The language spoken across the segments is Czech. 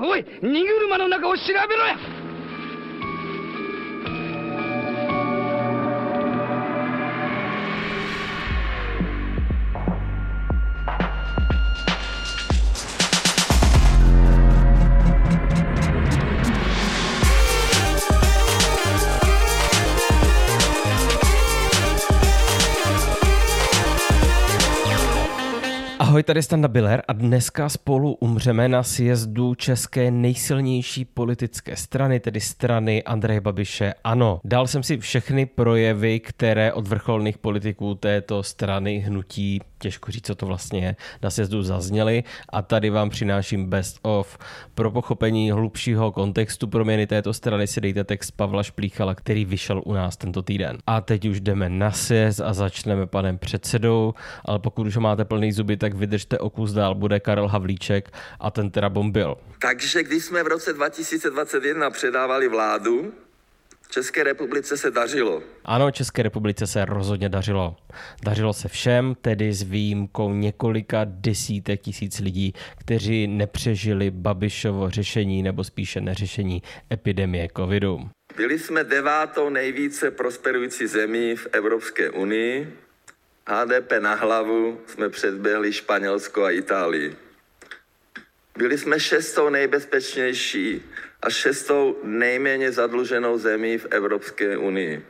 おい荷車の中を調べろや。Ahoj, tady Standa Biller a dneska spolu umřeme na sjezdu české nejsilnější politické strany, tedy strany Andreje Babiše Ano. Dal jsem si všechny projevy, které od vrcholných politiků této strany hnutí těžko říct, co to vlastně je, na sjezdu zazněly a tady vám přináším best of. Pro pochopení hlubšího kontextu proměny této strany si dejte text Pavla Šplíchala, který vyšel u nás tento týden. A teď už jdeme na sjezd a začneme panem předsedou, ale pokud už ho máte plný zuby, tak vydržte o kus dál, bude Karel Havlíček a ten teda bombil. Takže když jsme v roce 2021 předávali vládu, České republice se dařilo. Ano, České republice se rozhodně dařilo. Dařilo se všem, tedy s výjimkou několika desítek tisíc lidí, kteří nepřežili Babišovo řešení nebo spíše neřešení epidemie covidu. Byli jsme devátou nejvíce prosperující zemí v Evropské unii. HDP na hlavu jsme předběhli Španělsko a Itálii. Byli jsme šestou nejbezpečnější a šestou nejméně zadluženou zemí v Evropské unii.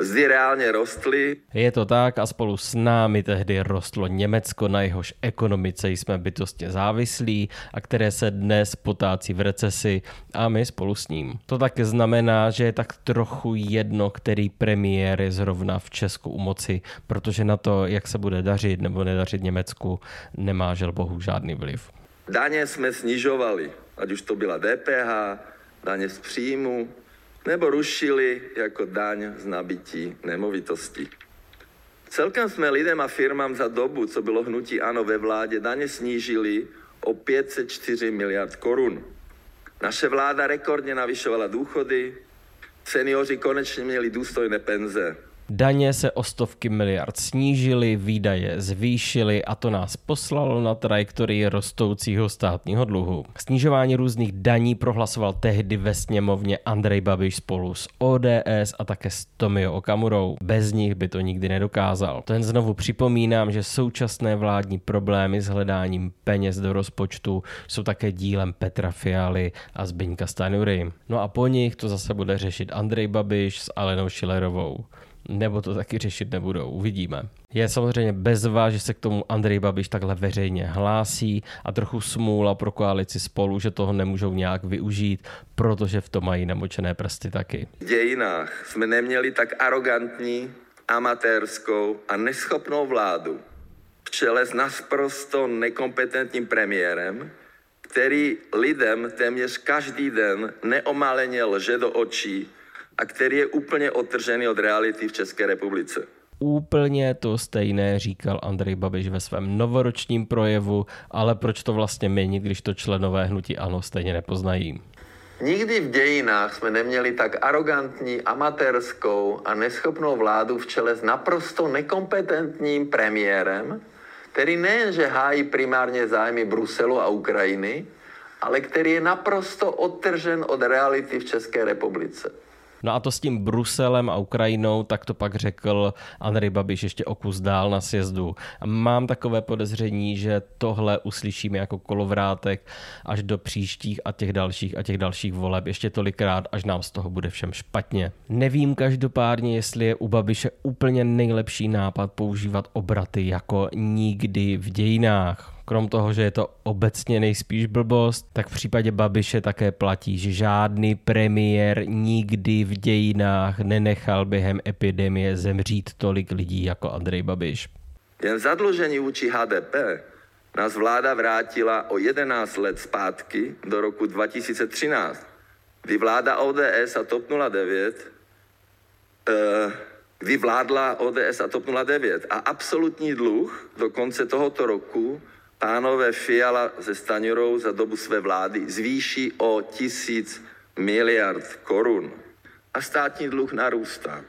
Zdy reálně rostly. Je to tak a spolu s námi tehdy rostlo Německo, na jehož ekonomice jsme bytostně závislí a které se dnes potácí v recesi a my spolu s ním. To také znamená, že je tak trochu jedno, který premiér je zrovna v Česku u moci, protože na to, jak se bude dařit nebo nedařit Německu, nemá žel bohu žádný vliv. Daně jsme snižovali, ať už to byla DPH, daně z příjmu, nebo rušili jako daň z nabití nemovitostí. Celkem jsme lidem a firmám za dobu, co bylo hnutí ANO ve vládě, daně snížili o 504 miliard korun. Naše vláda rekordně navyšovala důchody, seniori konečně měli důstojné penze. Daně se o stovky miliard snížily, výdaje zvýšily a to nás poslalo na trajektorii rostoucího státního dluhu. Snižování různých daní prohlasoval tehdy ve sněmovně Andrej Babiš spolu s ODS a také s Tomio Okamurou. Bez nich by to nikdy nedokázal. Ten znovu připomínám, že současné vládní problémy s hledáním peněz do rozpočtu jsou také dílem Petra Fialy a Zbyňka Stanury. No a po nich to zase bude řešit Andrej Babiš s Alenou Šilerovou nebo to taky řešit nebudou, uvidíme. Je samozřejmě bezva, že se k tomu Andrej Babiš takhle veřejně hlásí a trochu smůla pro koalici spolu, že toho nemůžou nějak využít, protože v tom mají namočené prsty taky. V dějinách jsme neměli tak arrogantní, amatérskou a neschopnou vládu v čele s nasprosto nekompetentním premiérem, který lidem téměř každý den neomaleně lže do očí a který je úplně odtržený od reality v České republice. Úplně to stejné říkal Andrej Babiš ve svém novoročním projevu, ale proč to vlastně měnit, když to členové hnutí ANO stejně nepoznají? Nikdy v dějinách jsme neměli tak arrogantní, amatérskou a neschopnou vládu v čele s naprosto nekompetentním premiérem, který nejenže hájí primárně zájmy Bruselu a Ukrajiny, ale který je naprosto odtržen od reality v České republice. No a to s tím Bruselem a Ukrajinou, tak to pak řekl Andrej Babiš ještě o kus dál na sjezdu. Mám takové podezření, že tohle uslyšíme jako kolovrátek až do příštích a těch dalších a těch dalších voleb ještě tolikrát, až nám z toho bude všem špatně. Nevím každopádně, jestli je u Babiše úplně nejlepší nápad používat obraty jako nikdy v dějinách. Krom toho, že je to obecně nejspíš blbost, tak v případě Babiše také platí, že žádný premiér nikdy v dějinách nenechal během epidemie zemřít tolik lidí jako Andrej Babiš. Jen zadlužení vůči HDP nás vláda vrátila o 11 let zpátky do roku 2013, kdy vláda ODS a TOP 09 eh, kdy ODS a TOP 09 a absolutní dluh do konce tohoto roku pánové Fiala se Staňurou za dobu své vlády zvýší o tisíc miliard korun a státní dluh narůstá.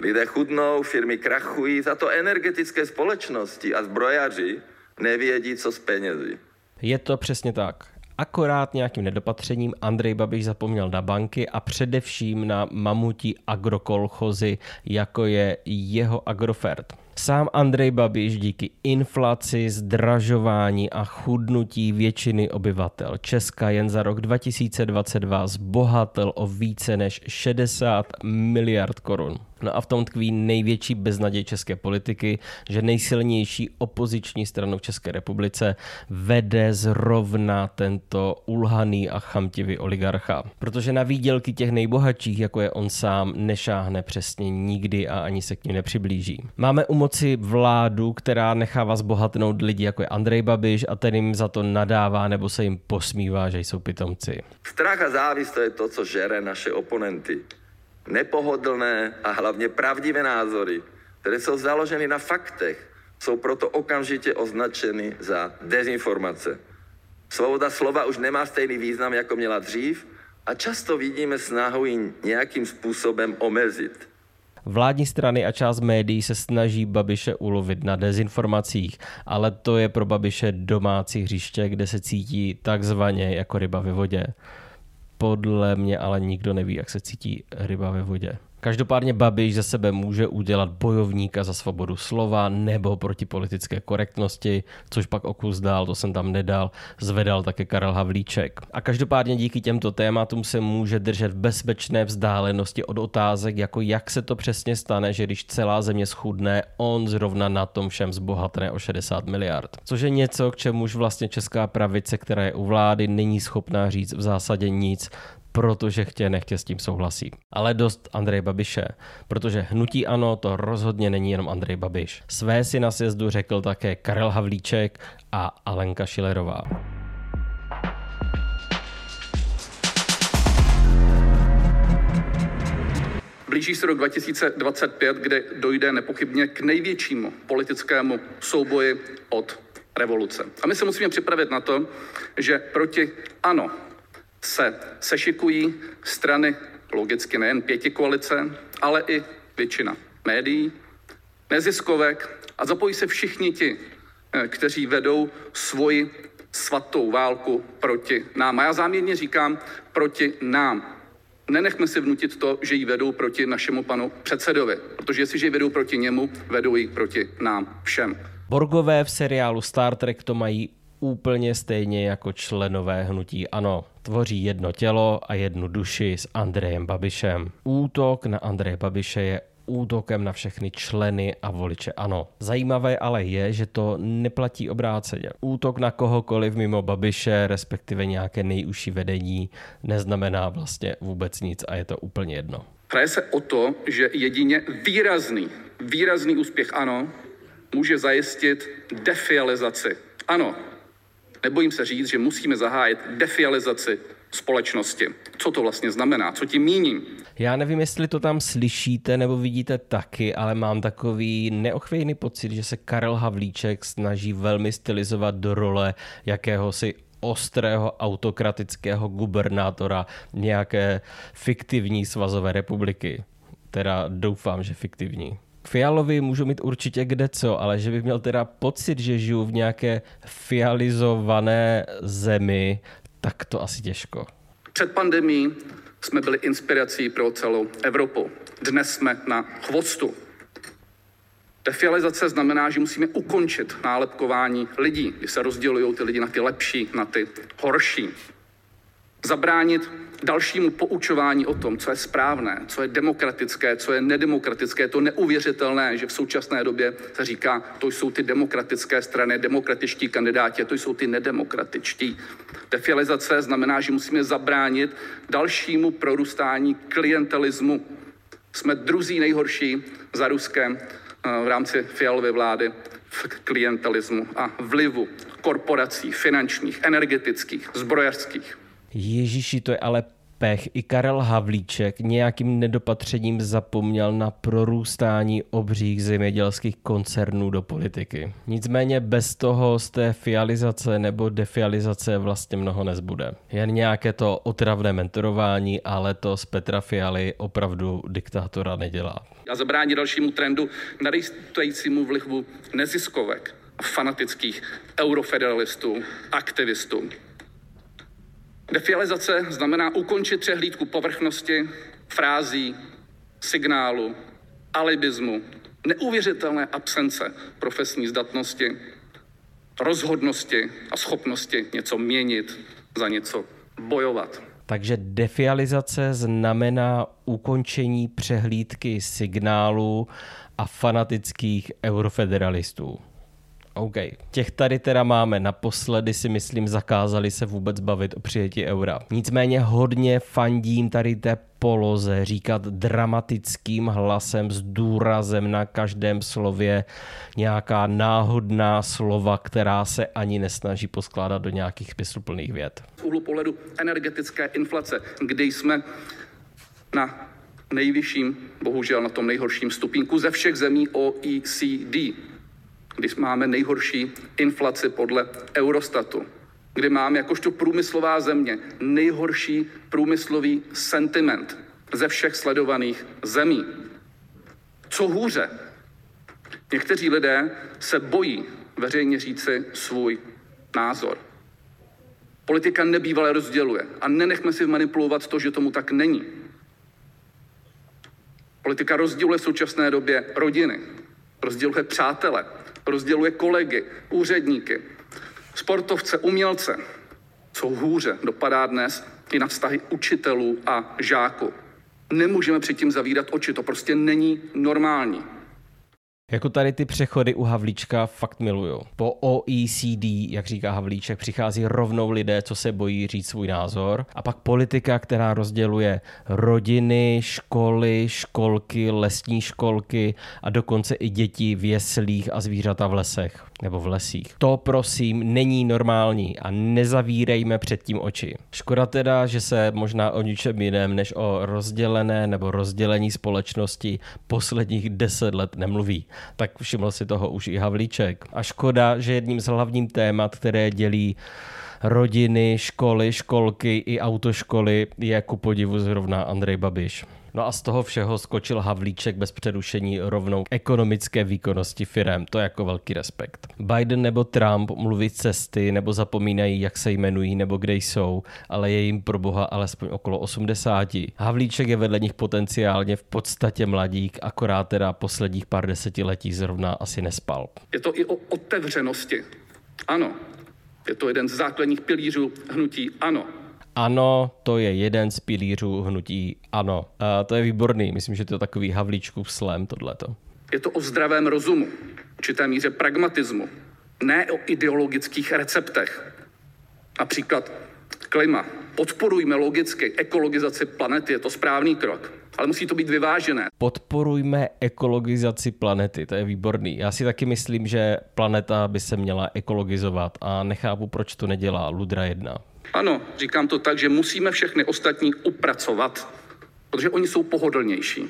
Lidé chudnou, firmy krachují, za to energetické společnosti a zbrojaři nevědí, co s penězi. Je to přesně tak. Akorát nějakým nedopatřením Andrej Babiš zapomněl na banky a především na mamutí agrokolchozy, jako je jeho Agrofert. Sám Andrej Babiš díky inflaci, zdražování a chudnutí většiny obyvatel Česka jen za rok 2022 zbohatel o více než 60 miliard korun. No a v tom tkví největší beznaděj české politiky, že nejsilnější opoziční stranu v České republice vede zrovna tento ulhaný a chamtivý oligarcha. Protože na výdělky těch nejbohatších, jako je on sám, nešáhne přesně nikdy a ani se k ním nepřiblíží. Máme u moci vládu, která nechává zbohatnout lidi, jako je Andrej Babiš a ten jim za to nadává nebo se jim posmívá, že jsou pitomci. Strach a závist to je to, co žere naše oponenty nepohodlné a hlavně pravdivé názory, které jsou založeny na faktech, jsou proto okamžitě označeny za dezinformace. Svoboda slova už nemá stejný význam, jako měla dřív a často vidíme snahu ji nějakým způsobem omezit. Vládní strany a část médií se snaží Babiše ulovit na dezinformacích, ale to je pro Babiše domácí hřiště, kde se cítí takzvaně jako ryba ve vodě. Podle mě ale nikdo neví, jak se cítí ryba ve vodě. Každopádně Babiš ze sebe může udělat bojovníka za svobodu slova nebo proti politické korektnosti, což pak okus dál, to jsem tam nedal, zvedal také Karel Havlíček. A každopádně díky těmto tématům se může držet v bezpečné vzdálenosti od otázek, jako jak se to přesně stane, že když celá země schudne, on zrovna na tom všem zbohatne o 60 miliard. Což je něco, k čemuž vlastně česká pravice, která je u vlády, není schopná říct v zásadě nic, protože chtě nechtě s tím souhlasí. Ale dost Andrej Babiše, protože hnutí ano, to rozhodně není jenom Andrej Babiš. Své si na sjezdu řekl také Karel Havlíček a Alenka Šilerová. Blíží se rok 2025, kde dojde nepochybně k největšímu politickému souboji od revoluce. A my se musíme připravit na to, že proti ano se sešikují strany, logicky nejen pěti koalice, ale i většina médií, neziskovek a zapojí se všichni ti, eh, kteří vedou svoji svatou válku proti nám. A já záměrně říkám proti nám. Nenechme si vnutit to, že ji vedou proti našemu panu předsedovi, protože jestliže ji vedou proti němu, vedou ji proti nám všem. Borgové v seriálu Star Trek to mají úplně stejně jako členové hnutí ANO. Tvoří jedno tělo a jednu duši s Andrejem Babišem. Útok na Andreje Babiše je útokem na všechny členy a voliče ANO. Zajímavé ale je, že to neplatí obráceně. Útok na kohokoliv mimo Babiše, respektive nějaké nejužší vedení, neznamená vlastně vůbec nic a je to úplně jedno. Hraje se o to, že jedině výrazný, výrazný úspěch ANO může zajistit defializaci. Ano, nebojím se říct, že musíme zahájit defializaci společnosti. Co to vlastně znamená? Co tím míním? Já nevím, jestli to tam slyšíte nebo vidíte taky, ale mám takový neochvějný pocit, že se Karel Havlíček snaží velmi stylizovat do role jakéhosi ostrého autokratického gubernátora nějaké fiktivní svazové republiky. Teda doufám, že fiktivní. Fialovi můžu mít určitě kde co, ale že bych měl teda pocit, že žiju v nějaké fializované zemi, tak to asi těžko. Před pandemí jsme byli inspirací pro celou Evropu. Dnes jsme na chvostu. Defializace znamená, že musíme ukončit nálepkování lidí, kdy se rozdělují ty lidi na ty lepší, na ty horší. Zabránit dalšímu poučování o tom, co je správné, co je demokratické, co je nedemokratické, to neuvěřitelné, že v současné době se říká, to jsou ty demokratické strany, demokratičtí kandidáti, to jsou ty nedemokratičtí. Defializace znamená, že musíme zabránit dalšímu prorůstání klientelismu. Jsme druzí nejhorší za Ruskem eh, v rámci fialové vlády v klientelismu a vlivu korporací finančních, energetických, zbrojařských. Ježíši, to je ale pech. I Karel Havlíček nějakým nedopatřením zapomněl na prorůstání obřích zemědělských koncernů do politiky. Nicméně bez toho z té fializace nebo defializace vlastně mnoho nezbude. Jen nějaké to otravné mentorování, ale to z Petra Fialy opravdu diktátora nedělá. A zabránit dalšímu trendu narůstajícímu vlivu neziskovek, fanatických eurofederalistů, aktivistů. Defializace znamená ukončit přehlídku povrchnosti, frází, signálu, alibismu, neuvěřitelné absence profesní zdatnosti, rozhodnosti a schopnosti něco měnit, za něco bojovat. Takže defializace znamená ukončení přehlídky signálu a fanatických eurofederalistů. OK. Těch tady teda máme. Naposledy si myslím zakázali se vůbec bavit o přijetí eura. Nicméně hodně fandím tady té poloze říkat dramatickým hlasem s důrazem na každém slově nějaká náhodná slova, která se ani nesnaží poskládat do nějakých smysluplných věd. Z úhlu pohledu energetické inflace, kdy jsme na nejvyšším, bohužel na tom nejhorším stupínku ze všech zemí OECD když máme nejhorší inflaci podle Eurostatu, kdy máme jakožto průmyslová země nejhorší průmyslový sentiment ze všech sledovaných zemí. Co hůře, někteří lidé se bojí veřejně říci svůj názor. Politika nebývale rozděluje a nenechme si manipulovat to, že tomu tak není. Politika rozděluje v současné době rodiny, rozděluje přátele, rozděluje kolegy, úředníky, sportovce, umělce. Co hůře dopadá dnes i na vztahy učitelů a žáků. Nemůžeme předtím zavírat oči, to prostě není normální. Jako tady ty přechody u Havlíčka fakt miluju. Po OECD, jak říká Havlíček, přichází rovnou lidé, co se bojí říct svůj názor. A pak politika, která rozděluje rodiny, školy, školky, lesní školky a dokonce i děti v jeslích a zvířata v lesech nebo v lesích. To prosím není normální a nezavírejme před tím oči. Škoda teda, že se možná o ničem jiném než o rozdělené nebo rozdělení společnosti posledních deset let nemluví. Tak všiml si toho už i Havlíček. A škoda, že jedním z hlavním témat, které dělí rodiny, školy, školky i autoškoly je ku podivu zrovna Andrej Babiš. No a z toho všeho skočil Havlíček bez přerušení rovnou k ekonomické výkonnosti firem. To je jako velký respekt. Biden nebo Trump mluví cesty nebo zapomínají, jak se jmenují nebo kde jsou, ale je jim pro boha alespoň okolo 80. Havlíček je vedle nich potenciálně v podstatě mladík, akorát teda posledních pár desetiletí zrovna asi nespal. Je to i o otevřenosti. Ano, je to jeden z základních pilířů hnutí ANO. Ano, to je jeden z pilířů hnutí ano. A to je výborný, myslím, že to je takový havlíčkův slam tohleto. Je to o zdravém rozumu, určité míře pragmatismu, ne o ideologických receptech. Například klima. Podporujme logicky ekologizaci planety, je to správný krok, ale musí to být vyvážené. Podporujme ekologizaci planety, to je výborný. Já si taky myslím, že planeta by se měla ekologizovat a nechápu, proč to nedělá Ludra 1. Ano, říkám to tak, že musíme všechny ostatní upracovat, protože oni jsou pohodlnější.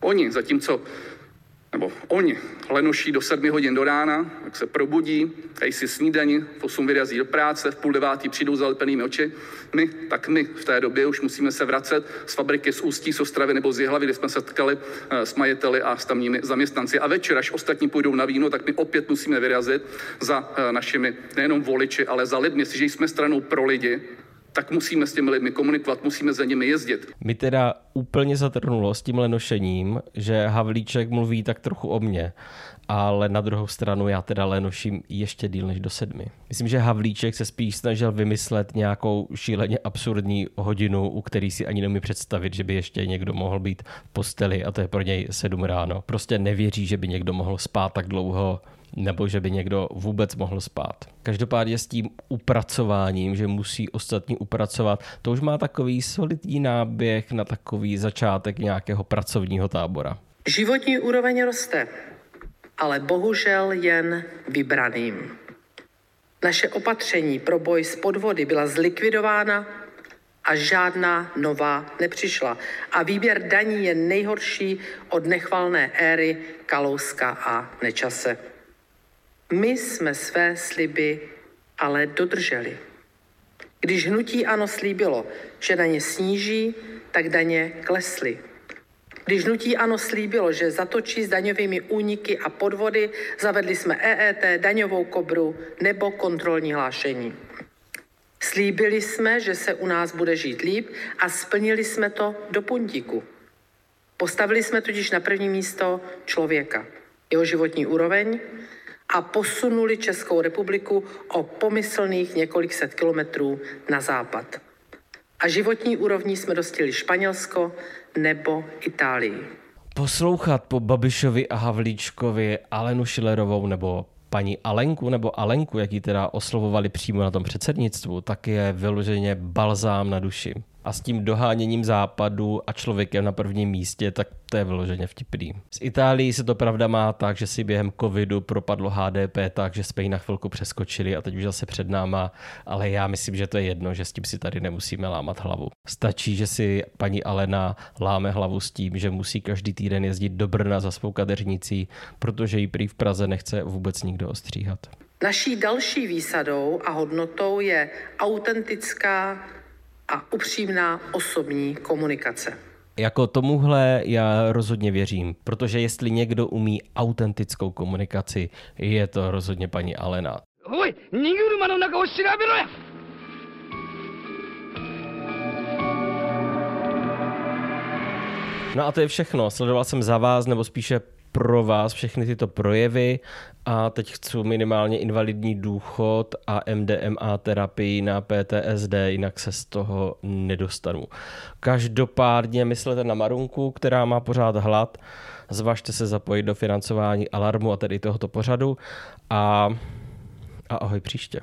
Oni, zatímco, nebo oni lenoší do sedmi hodin do rána, tak se probudí, dají si snídani, v 8 vyrazí do práce, v půl devátý přijdou zalepenými oči. My, tak my v té době už musíme se vracet z fabriky z Ústí, z Ostravy nebo z Jihlavy, kde jsme se setkali eh, s majiteli a s tamními zaměstnanci. A večer, až ostatní půjdou na víno, tak my opět musíme vyrazit za eh, našimi nejenom voliči, ale za lidmi. Jestliže jsme stranou pro lidi, tak musíme s těmi lidmi komunikovat, musíme za nimi jezdit. Mi teda úplně zatrnulo s tím lenošením, že Havlíček mluví tak trochu o mně, ale na druhou stranu já teda lenoším ještě díl než do sedmi. Myslím, že Havlíček se spíš snažil vymyslet nějakou šíleně absurdní hodinu, u který si ani nemí představit, že by ještě někdo mohl být v posteli a to je pro něj sedm ráno. Prostě nevěří, že by někdo mohl spát tak dlouho nebo že by někdo vůbec mohl spát. Každopádně s tím upracováním, že musí ostatní upracovat, to už má takový solidní náběh na takový začátek nějakého pracovního tábora. Životní úroveň roste, ale bohužel jen vybraným. Naše opatření pro boj s podvody byla zlikvidována a žádná nová nepřišla. A výběr daní je nejhorší od nechvalné éry Kalouska a Nečase. My jsme své sliby ale dodrželi. Když hnutí ANO slíbilo, že daně sníží, tak daně klesly. Když hnutí ANO slíbilo, že zatočí s daňovými úniky a podvody, zavedli jsme EET, daňovou kobru nebo kontrolní hlášení. Slíbili jsme, že se u nás bude žít líp a splnili jsme to do puntíku. Postavili jsme totiž na první místo člověka, jeho životní úroveň a posunuli Českou republiku o pomyslných několik set kilometrů na západ. A životní úrovní jsme dostali Španělsko nebo Itálii. Poslouchat po Babišovi a Havlíčkovi Alenu Šilerovou nebo paní Alenku nebo Alenku, jak ji teda oslovovali přímo na tom předsednictvu, tak je vyloženě balzám na duši a s tím doháněním západu a člověkem na prvním místě, tak to je vyloženě vtipný. Z Itálii se to pravda má tak, že si během covidu propadlo HDP tak, že jsme ji na chvilku přeskočili a teď už zase před náma, ale já myslím, že to je jedno, že s tím si tady nemusíme lámat hlavu. Stačí, že si paní Alena láme hlavu s tím, že musí každý týden jezdit do Brna za svou kadeřnicí, protože ji prý v Praze nechce vůbec nikdo ostříhat. Naší další výsadou a hodnotou je autentická a upřímná osobní komunikace. Jako tomuhle já rozhodně věřím, protože jestli někdo umí autentickou komunikaci, je to rozhodně paní Alena. No a to je všechno. Sledoval jsem za vás, nebo spíše pro vás všechny tyto projevy a teď chci minimálně invalidní důchod a MDMA terapii na PTSD, jinak se z toho nedostanu. Každopádně myslete na Marunku, která má pořád hlad, zvažte se zapojit do financování Alarmu a tedy tohoto pořadu a, a ahoj příště.